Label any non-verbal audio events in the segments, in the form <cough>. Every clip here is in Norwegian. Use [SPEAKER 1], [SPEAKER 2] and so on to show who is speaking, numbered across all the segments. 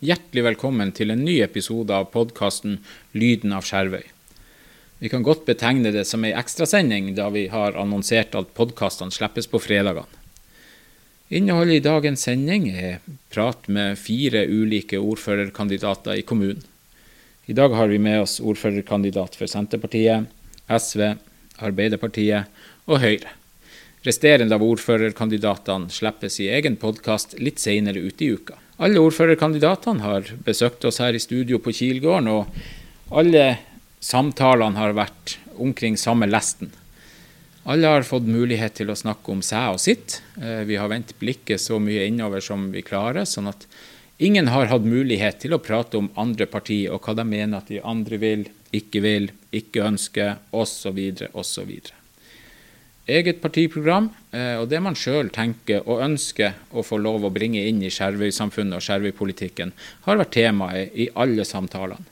[SPEAKER 1] Hjertelig velkommen til en ny episode av podkasten Lyden av Skjervøy. Vi kan godt betegne det som ei ekstrasending, da vi har annonsert at podkastene slippes på fredagene. Innholdet i dagens sending er prat med fire ulike ordførerkandidater i kommunen. I dag har vi med oss ordførerkandidat for Senterpartiet, SV, Arbeiderpartiet og Høyre. Resterende av ordførerkandidatene slippes i egen podkast litt senere ute i uka. Alle ordførerkandidatene har besøkt oss her i studio på Kilgården, og alle samtalene har vært omkring samme lesten. Alle har fått mulighet til å snakke om seg og sitt. Eh, vi har vendt blikket så mye innover som vi klarer, sånn at ingen har hatt mulighet til å prate om andre partier og hva de mener at de andre vil, ikke vil, ikke ønsker, osv., osv eget partiprogram eh, og det man sjøl tenker og ønsker å få lov å bringe inn i Skjervøy-samfunnet og Skjervøy-politikken, har vært temaet i alle samtalene.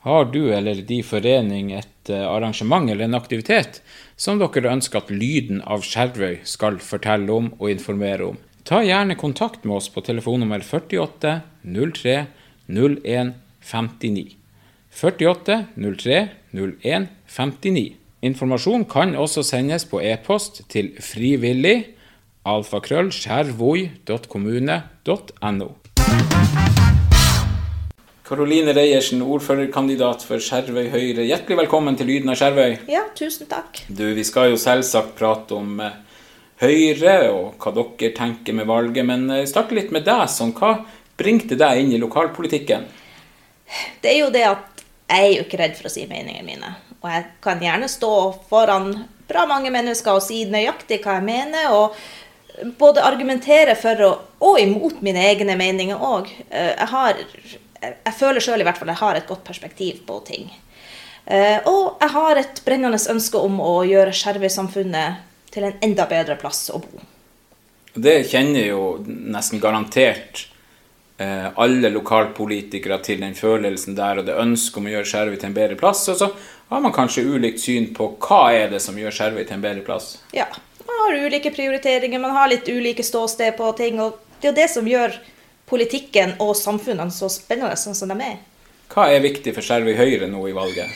[SPEAKER 1] Har du eller de forening et eh, arrangement eller en aktivitet som dere ønsker at lyden av Skjervøy skal fortelle om og informere om? Ta gjerne kontakt med oss på telefonnummer 48 03 01 59. 48 03 01 59. Informasjon kan også sendes på e-post til frivillig alfakrøllskjervoi.kommune.no. Karoline Reiersen, ordførerkandidat for Skjervøy Høyre. Hjertelig velkommen til Lyden av Skjervøy.
[SPEAKER 2] Ja, tusen takk.
[SPEAKER 1] Du, Vi skal jo selvsagt prate om eh, Høyre og hva dere tenker med valget, men eh, starte litt med deg. Sånn, hva bringte deg inn i lokalpolitikken?
[SPEAKER 2] Det er jo det at jeg er jo ikke redd for å si meningene mine. Og jeg kan gjerne stå foran bra mange mennesker og si nøyaktig hva jeg mener. og både argumentere for og, og imot mine egne meninger òg. Eh, jeg, jeg føler sjøl i hvert fall jeg har et godt perspektiv på ting. Eh, og jeg har et brennende ønske om å gjøre Skjervøy-samfunnet til en enda bedre plass å bo.
[SPEAKER 1] Det kjenner jo nesten garantert alle lokalpolitikere til den følelsen der og det ønsket om å gjøre Skjervøy til en bedre plass. Og så har man kanskje ulikt syn på hva er det som gjør Skjervøy til en bedre plass?
[SPEAKER 2] Ja, man har ulike prioriteringer, man har litt ulike ståsted på ting. og Det er jo det som gjør politikken og samfunnene så spennende sånn som de er.
[SPEAKER 1] Hva er viktig for Skjervøy Høyre nå i valget?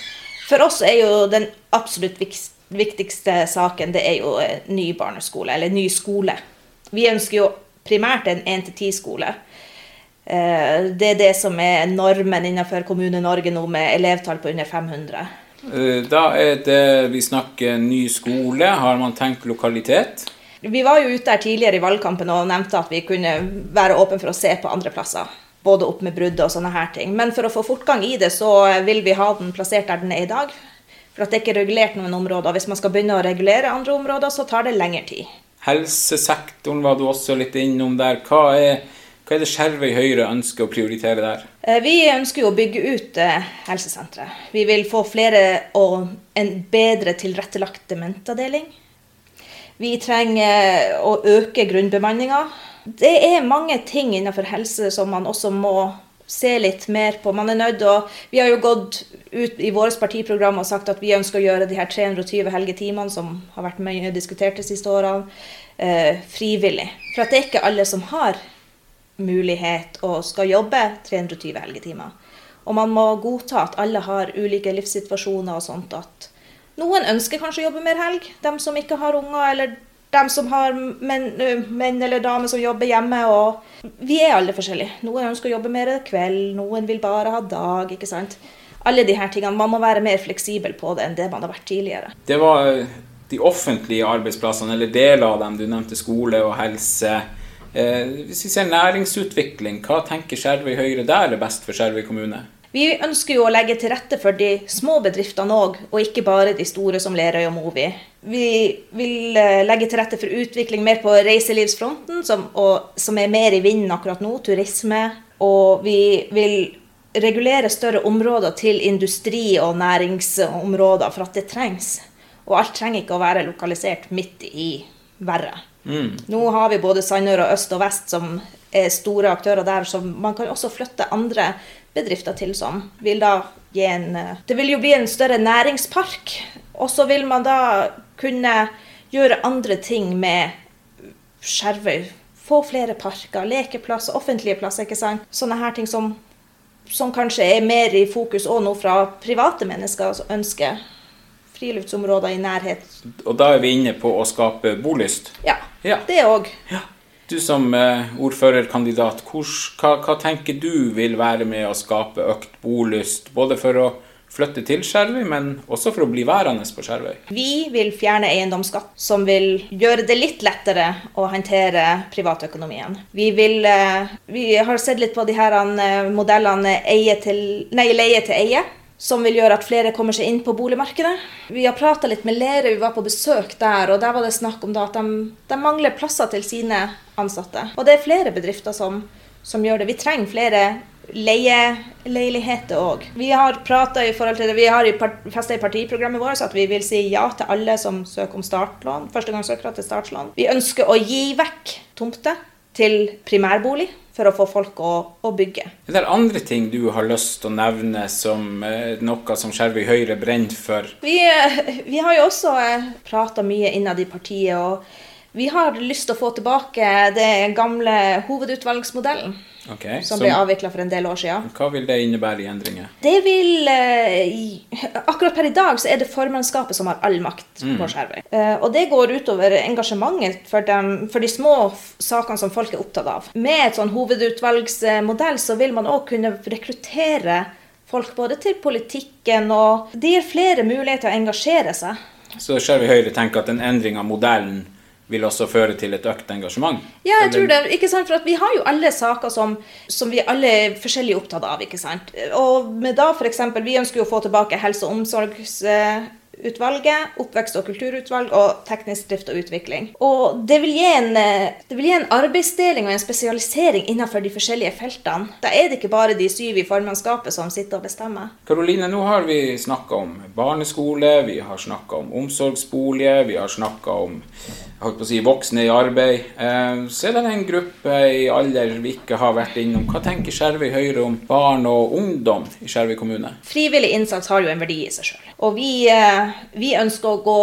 [SPEAKER 2] For oss er jo den absolutt viktigste saken det er jo eh, ny barneskole, eller ny skole. Vi ønsker jo primært en 1-10-skole. Eh, det er det som er normen innenfor Kommune-Norge nå, med elevtall på under 500.
[SPEAKER 1] Eh, da er det vi snakker ny skole. Har man tenkt lokalitet?
[SPEAKER 2] Vi var jo ute her tidligere i valgkampen og nevnte at vi kunne være åpne for å se på andre plasser. Både opp med bruddet og sånne her ting. Men for å få fortgang i det, så vil vi ha den plassert der den er i dag. For at det ikke er regulert noen områder. Hvis man skal begynne å regulere andre områder, så tar det lengre tid.
[SPEAKER 1] Helsesektoren var du også litt innom der. Hva er hva er det Skjervøy Høyre ønsker å prioritere der?
[SPEAKER 2] Eh, vi ønsker jo å bygge ut eh, helsesenteret. Vi vil få flere og en bedre tilrettelagt dementavdeling. Vi trenger å øke grunnbemanninga. Det er mange ting innenfor helse som man også må se litt mer på. Man er nødt å, Vi har jo gått ut i vårt partiprogram og sagt at vi ønsker å gjøre de her 320 helgetimene, som har vært mye diskutert de siste årene, eh, frivillig. For det er ikke alle som har mulighet og skal jobbe 320 helgetimer. Og man må godta at alle har ulike livssituasjoner og sånt. At noen ønsker kanskje å jobbe mer helg, dem som ikke har unger, eller dem som har menn, menn eller damer som jobber hjemme. Og vi er alle forskjellige. Noen ønsker å jobbe mer kveld, noen vil bare ha dag. ikke sant? Alle de her tingene. Man må være mer fleksibel på det enn det man har vært tidligere.
[SPEAKER 1] Det var de offentlige arbeidsplassene, eller deler av dem. Du nevnte skole og helse. Eh, hvis vi ser næringsutvikling, hva tenker Skjervøy Høyre der er best for Skjervøy kommune?
[SPEAKER 2] Vi ønsker jo å legge til rette for de små bedriftene òg, og ikke bare de store som Lerøy og Movi. Vi vil eh, legge til rette for utvikling mer på reiselivsfronten, som, og, som er mer i vinden akkurat nå, turisme. Og vi vil regulere større områder til industri- og næringsområder, for at det trengs. Og alt trenger ikke å være lokalisert midt i verret. Mm. Nå har vi både Sandør og øst og vest som er store aktører der, som man kan også flytte andre bedrifter til som vil da gi en Det vil jo bli en større næringspark. Og så vil man da kunne gjøre andre ting med Skjervøy få flere parker, lekeplasser, offentlige plasser. ikke sant? Sånne her ting som, som kanskje er mer i fokus òg nå fra private mennesker som ønsker friluftsområder i nærhet.
[SPEAKER 1] Og da er vi inne på å skape bolyst?
[SPEAKER 2] Ja,
[SPEAKER 1] Ja.
[SPEAKER 2] det òg.
[SPEAKER 1] Ja. Du som eh, ordførerkandidat, hva, hva tenker du vil være med å skape økt bolyst? Både for å flytte til Skjervøy, men også for å bli værende på Skjervøy?
[SPEAKER 2] Vi vil fjerne eiendomsskatt, som vil gjøre det litt lettere å håndtere privatøkonomien. Vi, vil, eh, vi har sett litt på de her eh, modellene nei, leie til eie. Som vil gjøre at flere kommer seg inn på boligmarkedet. Vi har prata litt med Lerøy, vi var på besøk der, og der var det snakk om at de, de mangler plasser til sine ansatte. Og det er flere bedrifter som, som gjør det. Vi trenger flere leieleiligheter òg. Vi har prata i forhold til det, vi har festa i partiprogrammet vårt at vi vil si ja til alle som søker om startlån, førstegangssøkere til startlån. Vi ønsker å gi vekk tomter til primærbolig for å få folk å, å bygge.
[SPEAKER 1] Er det andre ting du har lyst til å nevne som eh, noe som Skjervøy Høyre brenner for?
[SPEAKER 2] Vi, eh, vi har jo også prata mye innad i partiet, og vi har lyst til å få tilbake det gamle hovedutvalgsmodellen.
[SPEAKER 1] Okay,
[SPEAKER 2] Som
[SPEAKER 1] som
[SPEAKER 2] ble avvikla for en del år siden.
[SPEAKER 1] Hva vil det innebære i endringer?
[SPEAKER 2] Det vil eh, Akkurat per i dag så er det formannskapet som har all makt på Skjervøy. Eh, og det går utover engasjementet for, dem, for de små sakene som folk er opptatt av. Med et sånn hovedutvalgsmodell så vil man òg kunne rekruttere folk både til politikken, og det gir flere muligheter til å engasjere seg.
[SPEAKER 1] Så Skjervøy Høyre tenker at en endring av modellen vil også føre til et økt engasjement?
[SPEAKER 2] Ja, jeg tror det. ikke sant? For vi har jo alle saker som, som vi alle er forskjellig opptatt av. ikke sant? Og med da for eksempel, Vi ønsker jo å få tilbake helse- og omsorgsutvalget, oppvekst- og kulturutvalg og teknisk drift og utvikling. Og det vil, gi en, eh, det vil gi en arbeidsdeling og en spesialisering innenfor de forskjellige feltene. Da er det ikke bare de syv i formannskapet som sitter og bestemmer.
[SPEAKER 1] Karoline, nå har vi snakka om barneskole, vi har snakka om omsorgsbolig, vi har snakka om holdt på å si, voksne i arbeid. Eh, så er det en gruppe i alder vi ikke har vært innom. Hva tenker Skjervøy Høyre om barn og ungdom i Skjervøy kommune?
[SPEAKER 2] Frivillig innsats har jo en verdi i seg sjøl. Og vi, eh, vi ønsker å gå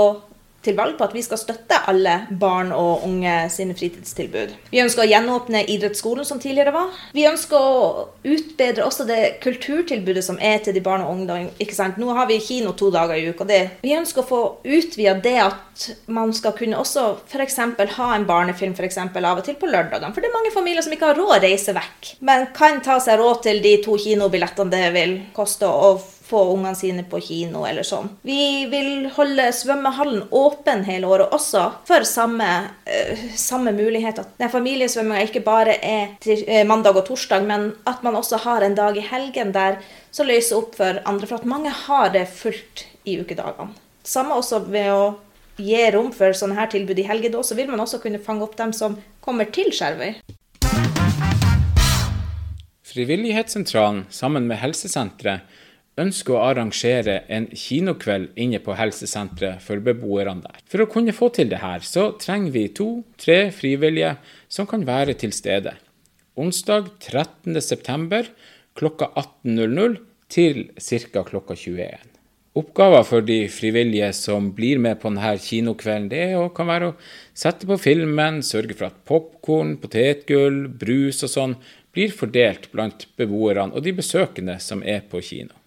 [SPEAKER 2] til valg på at vi skal støtte alle barn og unge sine fritidstilbud. Vi ønsker å gjenåpne idrettsskolen som tidligere var. Vi ønsker å utbedre også det kulturtilbudet som er til de barn og ungdom. ikke sant? Nå har vi kino to dager i uka. Vi ønsker å få utvida det at man skal kunne også f.eks. ha en barnefilm for eksempel, av og til på lørdagene. For det er mange familier som ikke har råd å reise vekk, men kan ta seg råd til de to kinobillettene det vil koste å få ungene sine på kino eller sånn. Vi vil holde svømmehallen åpen hele året også for samme, eh, samme mulighet. At den familiesvømminga ikke bare er til eh, mandag og torsdag, men at man også har en dag i helgen der så løser opp for andre. For at mange har det fullt i ukedagene. Samme også ved å gi rom for sånne her tilbud i helger. Så vil man også kunne fange opp dem som kommer til Skjervøy.
[SPEAKER 1] Frivillighetssentralen sammen med helsesenteret ønsker å arrangere en kinokveld inne på helsesenteret for beboerne der. For å kunne få til det her, så trenger vi to-tre frivillige som kan være til stede. Onsdag 13.9. klokka 18.00 til ca. klokka 21. Oppgaver for de frivillige som blir med på denne kinokvelden, det kan være å sette på filmen, sørge for at popkorn, potetgull, brus og sånn blir fordelt blant beboerne og de besøkende som er på kino.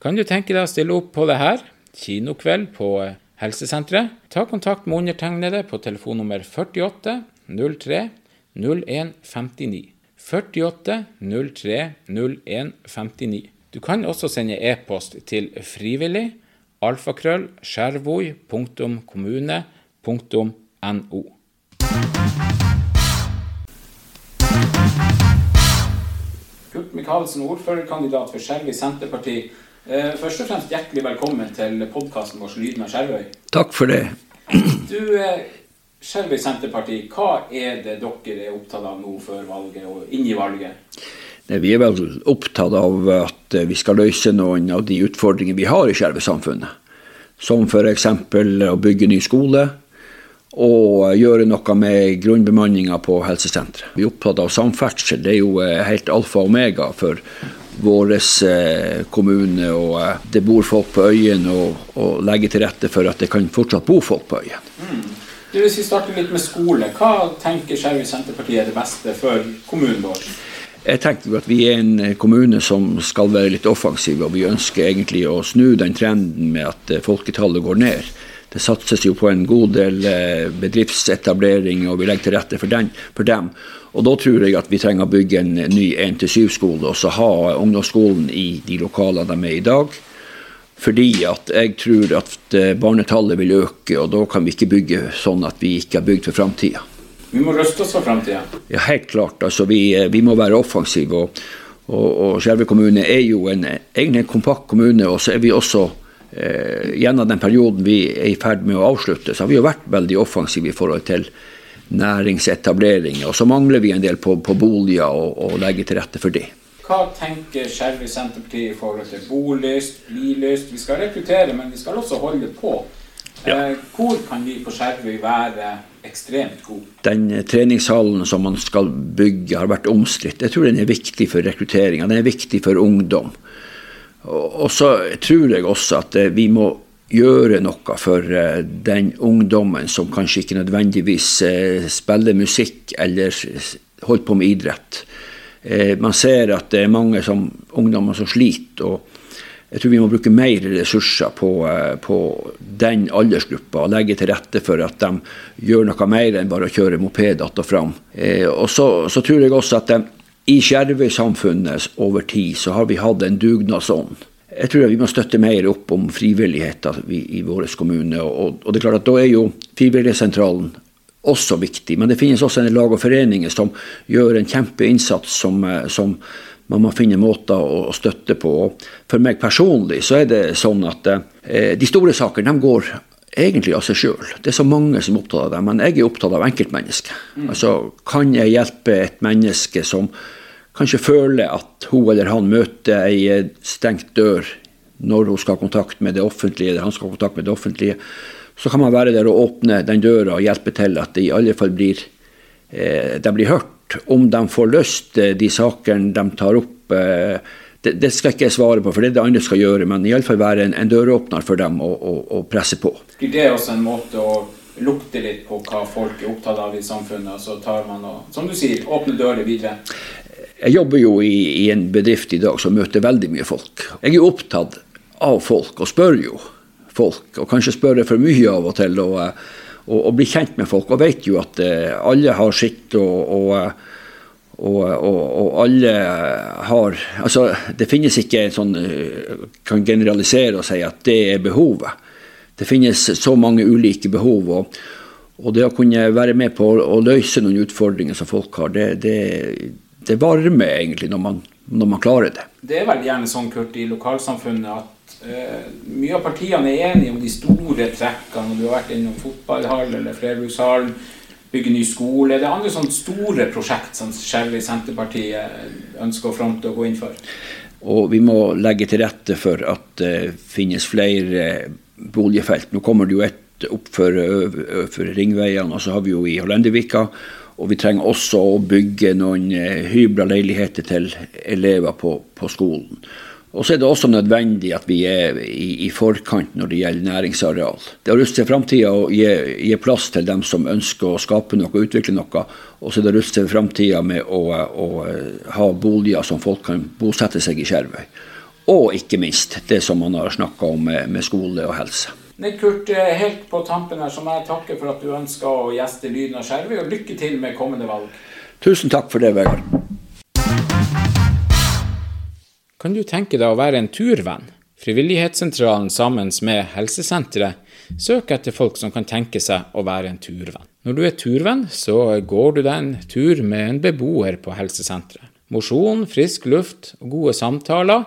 [SPEAKER 1] Kan du tenke deg å stille opp på det her? Kinokveld på eh, helsesenteret? Ta kontakt med undertegnede på telefonnummer 48 03 01 59. 48 03 01 59. Du kan også sende e-post til frivillig alfakrøll skjervoi.kommune.no. Kurt Micaelsen, ordførerkandidat for Skjervøy Senterparti. Eh, Først og fremst hjertelig velkommen til podkasten vår Lyden av Skjervøy.
[SPEAKER 3] Takk for det.
[SPEAKER 1] Du, eh, Skjervøy Senterparti, hva er det dere er opptatt av nå før valget og inn i valget?
[SPEAKER 3] Nei, Vi er vel opptatt av at eh, vi skal løse noen av de utfordringene vi har i Skjervøy-samfunnet. Som f.eks. å bygge ny skole og gjøre noe med grunnbemanninga på helsesenteret. Vi er opptatt av samferdsel. Det er jo helt alfa og omega for vår eh, kommune. og eh, Det bor folk på øyen, og, og legge til rette for at det kan fortsatt bo folk på øyen.
[SPEAKER 1] Mm. Hvis vi starter litt med skole, hva tenker Skjervøy Senterpartiet er det beste for kommunen vår?
[SPEAKER 3] Jeg tenker at vi er en kommune som skal være litt offensiv, og vi ønsker egentlig å snu den trenden med at folketallet går ned. Det satses jo på en god del bedriftsetablering, og vi legger til rette for, den, for dem. Og Da tror jeg at vi trenger å bygge en ny 1-7-skole, og så ha ungdomsskolen i de lokalene de er i dag. Fordi at jeg tror at barnetallet vil øke, og da kan vi ikke bygge sånn at vi ikke har bygd for framtida.
[SPEAKER 1] Vi må ruste oss for framtida?
[SPEAKER 3] Ja, helt klart. Altså, vi, vi må være offensive. og, og, og Skjervøy kommune er jo en, egentlig en kompakt kommune. Og så er vi også eh, gjennom den perioden vi er i ferd med å avslutte, så har vi jo vært veldig offensive i forhold til næringsetablering. Og så mangler vi en del på, på boliger og, og legge til rette for det.
[SPEAKER 1] Hva tenker Skjervøy Senterparti i forhold til bolyst, bylyst? Vi skal rekruttere, men vi skal også holde på. Ja. Eh, hvor kan vi på Skjervøy være ekstremt gode?
[SPEAKER 3] Den treningshallen som man skal bygge, har vært omstridt. Jeg tror den er viktig for rekrutteringa. Den er viktig for ungdom. Og så tror jeg også at eh, vi må gjøre noe for eh, den ungdommen som kanskje ikke nødvendigvis spiller musikk eller holder på med idrett. Man ser at det er mange som, ungdommer som sliter. og jeg tror vi må bruke mer ressurser på, på den aldersgruppa og legge til rette for at de gjør noe mer enn bare å kjøre moped att og fram. og så, så, tror jeg også at i Skjervøy-samfunnet over tid så har vi hatt en dugnadsånd. Jeg tror vi må støtte mer opp om frivilligheten i, vår kommune. Og, det er klart at da er jo Frivillighetssentralen også viktig. Men det finnes også en lag og foreninger som gjør en kjempeinnsats som, som man må finne måter å støtte på. For meg personlig så er det sånn at eh, de store sakene de går egentlig av seg sjøl. Det er så mange som er opptatt av det, men jeg er opptatt av enkeltmennesket. Mm. Altså, kan jeg hjelpe et menneske som kanskje føler at hun eller han møter ei stengt dør når hun skal ha kontakt med det offentlige, eller han skal ha kontakt med det offentlige, så kan man være der og åpne den døra og hjelpe til at det i alle fall blir, eh, de blir hørt om de får løst eh, de sakene de tar opp, eh, det, det, skal ikke jeg svare på, for det er det andre skal gjøre. Men iallfall være en, en døråpner for dem å, å, å presse på.
[SPEAKER 1] Skulle det også en måte å lukte litt på hva folk er opptatt av i samfunnet, og så tar man og, som du sier, åpner dører videre?
[SPEAKER 3] Jeg jobber jo i, i, en bedrift i dag som møter veldig mye folk. Jeg er opptatt av folk, og spør jo folk. Og kanskje spør jeg for mye av og til. og og, og blir kjent med folk. Og vet jo at eh, alle har sitt, og, og, og, alle har Altså, det finnes ikke en sånn eh, Kan generalisere og si at det er behovet. Det finnes så mange ulike behov. og, og det å kunne være med på å, løse noen utfordringer som folk har, det, det, det varmer egentlig når man, når man klarer det.
[SPEAKER 1] Det er veldig gjerne sånn, Kurt, i lokalsamfunnet at uh, mye av partiene er enige om de store trekkene. Du har vært innom fotballhall eller flerbrukshall, bygge ny skole. Det er andre sånne store prosjekt som Skjervøy Senterpartiet ønsker å fronte og gå inn for.
[SPEAKER 3] Og vi må legge til rette for at det finnes flere boligfelt. Nå kommer det jo et opp for, for ringveiene, og så har vi jo i Hollendevika. Og vi trenger også å bygge noen hybla leiligheter til elever på, på skolen. Og så er det også nødvendig at vi er i, i forkant når det gjelder næringsareal. Det har lyst til framtida å gi, gi, plass til dem som ønsker å skape noe og utvikle noe. Og så er det lyst til framtida med å, å, ha boliger som folk kan bosette seg i Skjervøy. Og ikke minst det som man har snakka om med, med, skole og helse.
[SPEAKER 1] Nei, Kurt, eh, helt på tampen her så må jeg takke for at du ønska å gjeste Lyden av Skjervøy, og lykke til med kommende valg.
[SPEAKER 3] Tusen takk for det, Vegard.
[SPEAKER 1] Kan du tenke deg å være en turvenn? Frivillighetssentralen sammen med helsesenteret søker etter folk som kan tenke seg å være en turvenn. Når du er turvenn, så går du deg en tur med en beboer på helsesenteret. Mosjon, frisk luft og gode samtaler.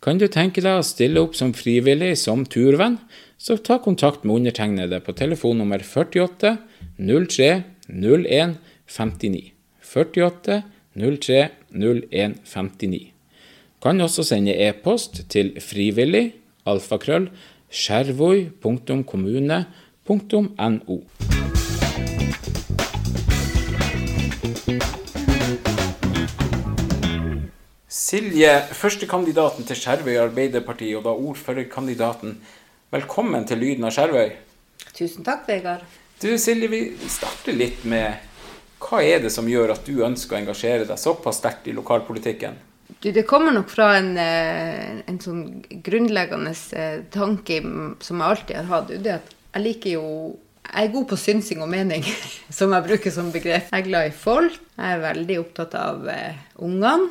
[SPEAKER 1] Kan du tenke deg å stille opp som frivillig som turvenn, så ta kontakt med undertegnede på telefonnummer 48 03 01 59. 48 03 01 59. Kan også sende e-post til frivillig alfakrøll skjervøy.kommune.no. Silje, førstekandidaten til Skjervøy Arbeiderparti, og da ordførerkandidaten. Velkommen til Lyden av Skjervøy.
[SPEAKER 4] Tusen takk, Vegard.
[SPEAKER 1] Du Silje, vi starter litt med hva er det som gjør at du ønsker å engasjere deg såpass sterkt i lokalpolitikken?
[SPEAKER 4] Du, det kommer nok fra en, eh, en sånn grunnleggende eh, tanke som jeg alltid har hatt. Det at jeg liker jo Jeg er god på synsing og mening, <laughs> som jeg bruker som begrep. Jeg er glad i folk. Jeg er veldig opptatt av uh, ungene.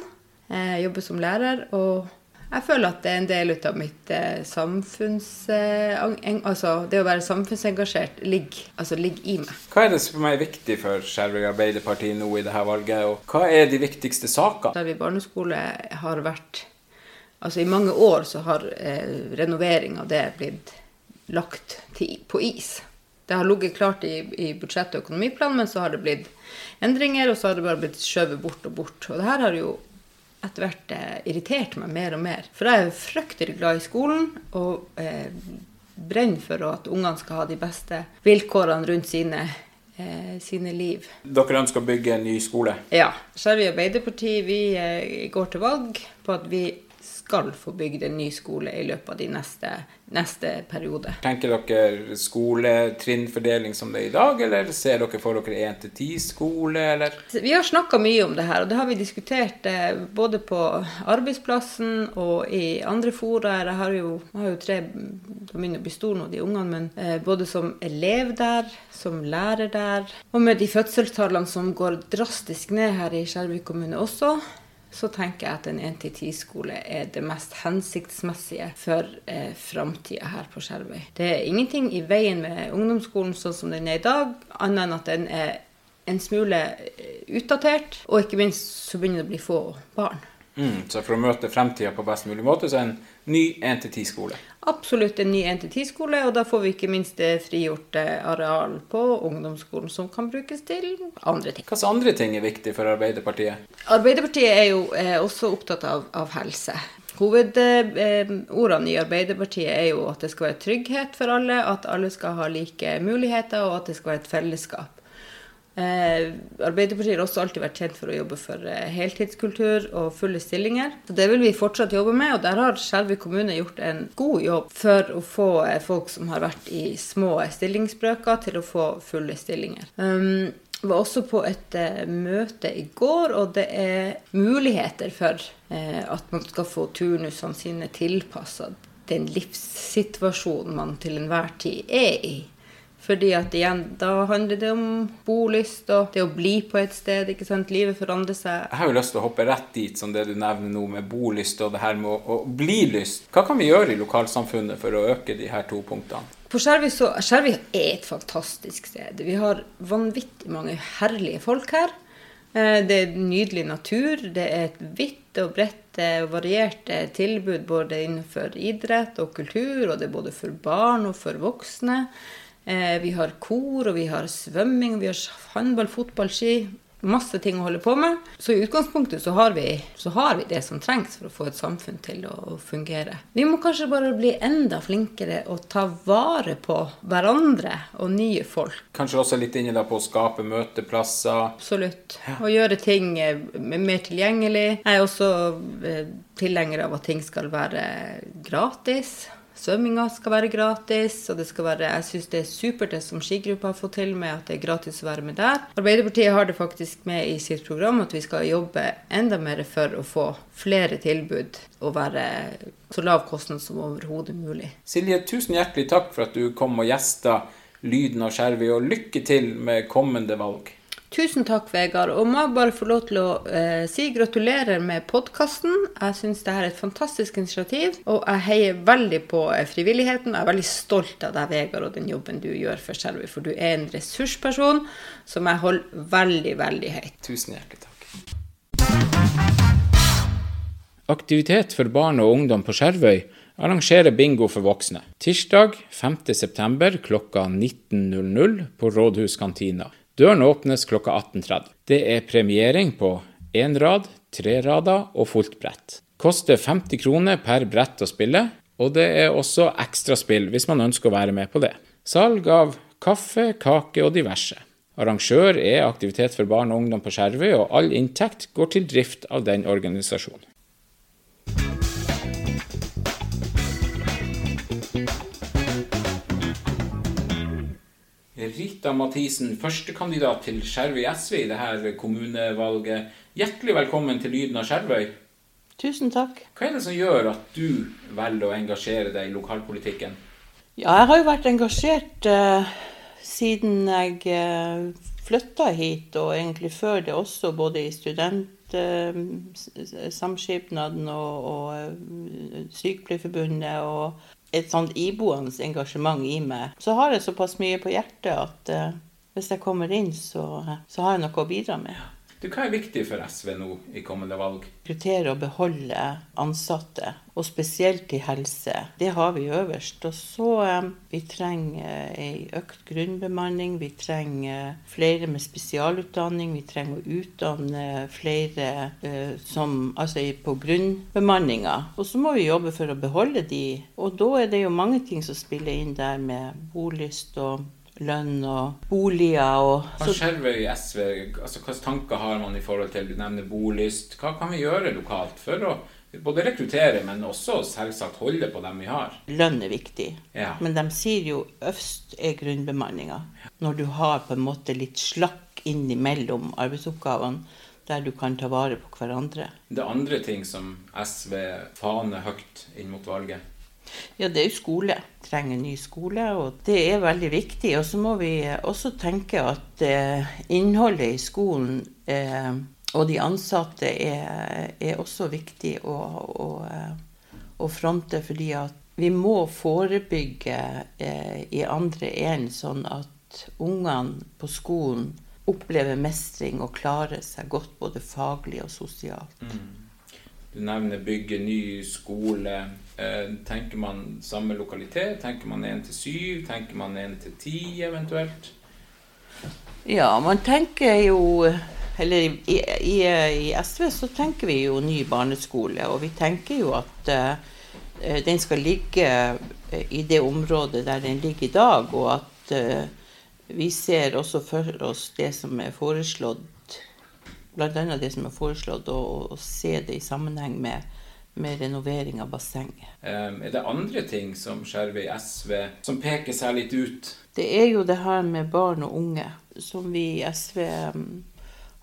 [SPEAKER 4] Jeg jobber som lærer. og jeg føler at det er en del av mitt eh, samfunns... Eh, altså det å være samfunnsengasjert ligger, altså, ligger i meg.
[SPEAKER 1] Hva er det som er viktig for Skjervøy Arbeiderparti nå i dette valget, og hva er de viktigste sakene?
[SPEAKER 4] Skjervøy barneskole har vært Altså i mange år så har eh, renovering av det blitt lagt til, på is. Det har ligget klart i, i budsjett- og økonomiplanen, men så har det blitt endringer, og så har det bare blitt skjøvet bort og bort. Og det her har jo etter hvert eh, irriterte meg mer og mer. For jeg er fryktelig glad i skolen og eh, brenner for at ungene skal ha de beste vilkårene rundt sine, eh, sine liv.
[SPEAKER 1] Dere ønsker å bygge en ny skole?
[SPEAKER 4] Ja. Skjervøy Arbeiderparti vi eh, går til valg på at vi skal få bygd en ny skole i løpet av de neste, neste periode.
[SPEAKER 1] Tenker dere skoletrinnfordeling som det er i dag, eller ser dere for dere 1-10-skole, eller?
[SPEAKER 4] Vi har snakka mye om det her, og det har vi diskutert eh, både på arbeidsplassen og i andre fora. Jeg har jo, jeg har jo tre De begynner å bli store nå, de ungene, men eh, både som elev der, som lærer der, og med de fødselstallene som går drastisk ned her i Skjervøy kommune også så tenker jeg at en 1-10-skole er det mest hensiktsmessige for eh, framtida her på Skjervøy. Det er ingenting i veien med ungdomsskolen sånn som den er i dag, annet enn at den er en smule eh, utdatert, og ikke minst så begynner det å bli få barn.
[SPEAKER 1] Mm, så for å møte fremtida på best mulig måte, så er en ny 1-10-skole?
[SPEAKER 4] Absolutt en ny 1-10-skole, og da får vi ikke minst frigjort areal på ungdomsskolen som kan brukes til andre ting.
[SPEAKER 1] Hvilke andre ting er viktig for Arbeiderpartiet?
[SPEAKER 4] Arbeiderpartiet er jo eh, også opptatt av, av helse. Hovedordene i Arbeiderpartiet er jo at det skal være trygghet for alle, at alle skal ha like muligheter, og at det skal være et fellesskap. Eh, Arbeiderpartiet har også alltid vært kjent for å jobbe for eh, heltidskultur og fulle stillinger. Så Det vil vi fortsatt jobbe med, og der har Skjervøy kommune gjort en god jobb for å få eh, folk som har vært i små stillingsbrøker, til å få fulle stillinger. Um, jeg var også på et møte i går, og det er muligheter for at man skal få turnusene sine tilpassa den livssituasjonen man til enhver tid er i. Fordi at igjen, da handler det om bolyst og det å bli på et sted. ikke sant? Livet forandrer seg.
[SPEAKER 1] Jeg har jo lyst til å hoppe rett dit, som det du nevner nå, med bolyst og det her med å, å bli lyst. Hva kan vi gjøre i lokalsamfunnet for å øke de her to punktene?
[SPEAKER 4] På Skjervøy så, Skjervøy er et fantastisk sted. Vi har vanvittig mange herlige folk her. Eh, det er nydelig natur. Det er et vidt og bredt og variert tilbud både innenfor idrett og kultur, og det er både for barn og for voksne. Eh, vi har kor, og vi har svømming, vi har håndball, fotball, ski. Masse ting å holde på med. Så i utgangspunktet så har, vi, så har vi det som trengs for å få et samfunn til å fungere. Vi må kanskje bare bli enda flinkere og ta vare på hverandre og nye folk.
[SPEAKER 1] Kanskje også litt inne da på å skape møteplasser?
[SPEAKER 4] Absolutt. Og gjøre ting eh, mer tilgjengelig. Jeg er også eh, tilhenger av at ting skal være gratis. Svømminga skal være gratis, og det skal være, jeg syns det er supert det som skigruppa har fått til med at det er gratis å være med der. Arbeiderpartiet har det faktisk med i sitt program at vi skal jobbe enda mer for å få flere tilbud og være så lav kostnad som overhodet mulig.
[SPEAKER 1] Silje, tusen hjertelig takk for at du kom og gjesta Lyden av Skjervøy, og lykke til med kommende valg.
[SPEAKER 4] Tusen takk, Vegard. Og må jeg bare få lov til å eh, si gratulerer med podkasten. Jeg syns det er et fantastisk initiativ, og jeg heier veldig på eh, frivilligheten. Jeg er veldig stolt av deg, Vegard, og den jobben du gjør for Skjervøy, for du er en ressursperson som jeg holder veldig, veldig høyt.
[SPEAKER 1] Tusen hjertelig takk. Aktivitet for barn og ungdom på Skjervøy arrangerer bingo for voksne. Tirsdag 5.9. klokka 19.00 på Rådhuskantina. Døren åpnes klokka 18.30. Det er premiering på én rad, tre rader og fullt brett. Koster 50 kroner per brett å spille, og det er også ekstraspill hvis man ønsker å være med på det. Salg av kaffe, kake og diverse. Arrangør er Aktivitet for barn og ungdom på Skjervøy, og all inntekt går til drift av den organisasjonen. Rita Mathisen, førstekandidat til Skjervøy SV i dette kommunevalget. Hjertelig velkommen til Lyden av Skjervøy.
[SPEAKER 5] Tusen takk.
[SPEAKER 1] Hva er det som gjør at du velger å engasjere deg i lokalpolitikken?
[SPEAKER 5] Ja, jeg har jo vært engasjert eh, siden jeg eh, flytta hit, og egentlig før det også, både i Studentsamskipnaden eh, og, og eh, Sykepleierforbundet. og et sånt iboende engasjement i meg, så har jeg såpass mye på hjertet at uh, hvis jeg kommer inn, så, så har jeg noe å bidra med.
[SPEAKER 1] Du, hva er viktig for SV nå i kommende valg?
[SPEAKER 5] Rekruttere og beholde ansatte, og spesielt i helse. Det har vi øverst. Og så eh, vi trenger ei økt grunnbemanning. Vi trenger flere med spesialutdanning. Vi trenger å utdanne flere eh, som, altså på grunnbemanninga. Og så må vi jobbe for å beholde de. Og da er det jo mange ting som spiller inn der med bolyst og lønn og boliger. Og,
[SPEAKER 1] Hva i SV, altså hvilke tanker har man i forhold til du nevner bolyst? Hva kan vi gjøre lokalt for å både rekruttere, men også selvsagt holde på dem vi har?
[SPEAKER 5] Lønn er viktig,
[SPEAKER 1] ja.
[SPEAKER 5] men de sier jo øverst er grunnbemanninga. Når du har på en måte litt slakk innimellom arbeidsoppgavene der du kan ta vare på hverandre.
[SPEAKER 1] Det er andre ting som SV faner høyt inn mot valget?
[SPEAKER 5] Ja, det er jo skole. Trenger ny skole, og det er veldig viktig. Og så må vi også tenke at eh, innholdet i skolen eh, og de ansatte er, er også viktig å, å, å, fronte, fordi at vi må forebygge eh, i andre enden, sånn at ungene på skolen opplever mestring og klarer seg godt både faglig og sosialt.
[SPEAKER 1] Mm. Du nevner bygge ny skole. Eh, tenker man samme lokalitet? Tenker man én til syv? Tenker man én til ti eventuelt?
[SPEAKER 5] Ja, man tenker jo Eller i, i, i, SV så tenker vi jo ny barneskole. Og vi tenker jo at uh, den skal ligge i det området der den ligger i dag. Og at uh, vi ser også for oss det som er foreslått bl.a. det som er foreslått, å, se det i sammenheng med, med renovering av bassenget.
[SPEAKER 1] Er det andre ting som Skjervøy SV som peker seg litt ut?
[SPEAKER 5] Det er jo det her med barn og unge, som vi i SV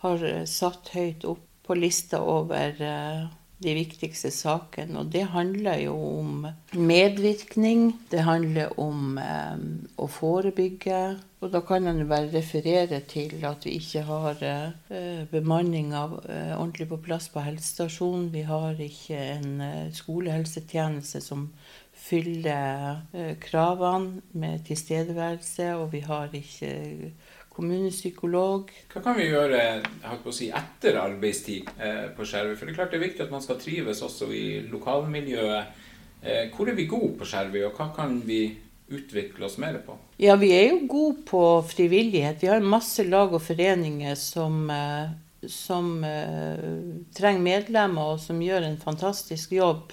[SPEAKER 5] har satt høyt opp på lista over uh, de viktigste sakene. Og det handler jo om medvirkning. Det handler om eh, å forebygge. Og da kan en bare referere til at vi ikke har eh, av, uh, ordentlig på plass på helsestasjonen. Vi har ikke en eh, skolehelsetjeneste som fyller kravene med tilstedeværelse, og vi har ikke kommunepsykolog.
[SPEAKER 1] Hva kan vi gjøre si, etter arbeidstid eh, på Skjervøy? For det er klart det er viktig at man skal trives også i lokalmiljøet. Eh, hvor er vi gode på Skjervøy, og hva kan vi utvikle oss mer på?
[SPEAKER 5] Ja, vi er jo gode på frivillighet. Vi har masse lag og foreninger som, eh, som trenger medlemmer, og som gjør en fantastisk jobb.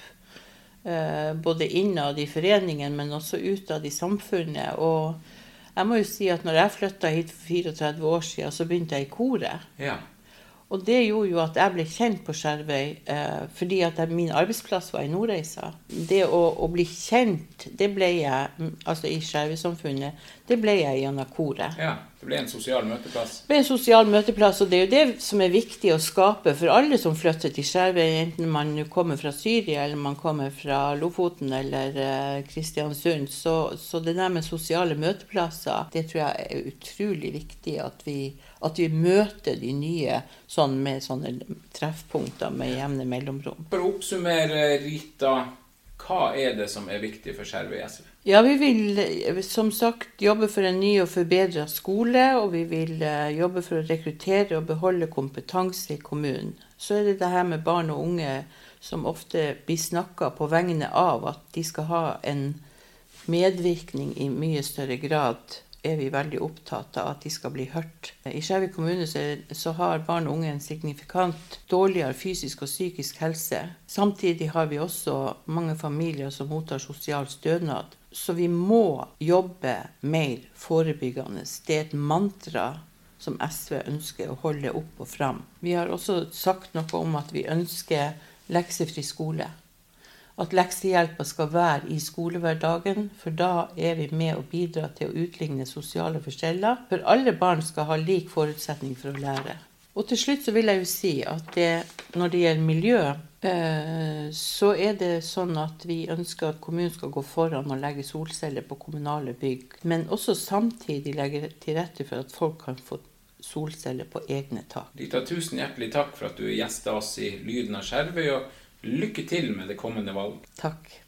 [SPEAKER 5] Både innad i foreningen, men også utad i samfunnet. og jeg må jo si at når jeg flytta hit for 34 år siden, så begynte jeg i koret.
[SPEAKER 1] Ja.
[SPEAKER 5] Og det gjorde jo at jeg ble kjent på Skjervøy eh, fordi at jeg, min arbeidsplass var i Nordreisa. Det å, å, bli kjent, det ble jeg, altså i Skjervøy-samfunnet, det ble jeg gjennom koret.
[SPEAKER 1] Ja, det ble en sosial møteplass?
[SPEAKER 5] Det ble en sosial møteplass, og det er jo det som er viktig å skape for alle som flytter til Skjervøy, enten man kommer fra Syria eller man kommer fra Lofoten eller eh, Kristiansund. Så, så det der med sosiale møteplasser, det tror jeg er utrolig viktig at vi at vi møter de nye sånn med sånne treffpunkter med jevne mellomrom.
[SPEAKER 1] For å oppsummere, Rita, hva er det som er viktig for Skjervøy SV?
[SPEAKER 5] Ja, Vi vil som sagt jobbe for en ny og forbedra skole, og vi vil eh, jobbe for å rekruttere og beholde kompetanse i kommunen. Så er det det her med barn og unge som ofte blir snakka på vegne av at de skal ha en medvirkning i mye større grad er vi veldig opptatt av at de skal bli hørt. I Skjevik kommune så, har barn og unge en signifikant dårligere fysisk og psykisk helse. Samtidig har vi også mange familier som mottar sosial stønad. Så vi må jobbe mer forebyggende. Det er et mantra som SV ønsker å holde opp og fram. Vi har også sagt noe om at vi ønsker leksefri skole. At leksehjelpa skal være i skolehverdagen, for da er vi med å bidra til å utligne sosiale forskjeller. For alle barn skal ha lik forutsetning for å lære. Og til slutt så vil jeg jo si at det, når det gjelder miljø, eh, så er det sånn at vi ønsker at kommunen skal gå foran og legge solceller på kommunale bygg. Men også samtidig legge til rette for at folk kan få solceller på egne tak.
[SPEAKER 1] Rita, tusen hjertelig takk for at du gjesta oss i Lyden av Skjervøy, og lykke til med det kommende valget.
[SPEAKER 5] Takk.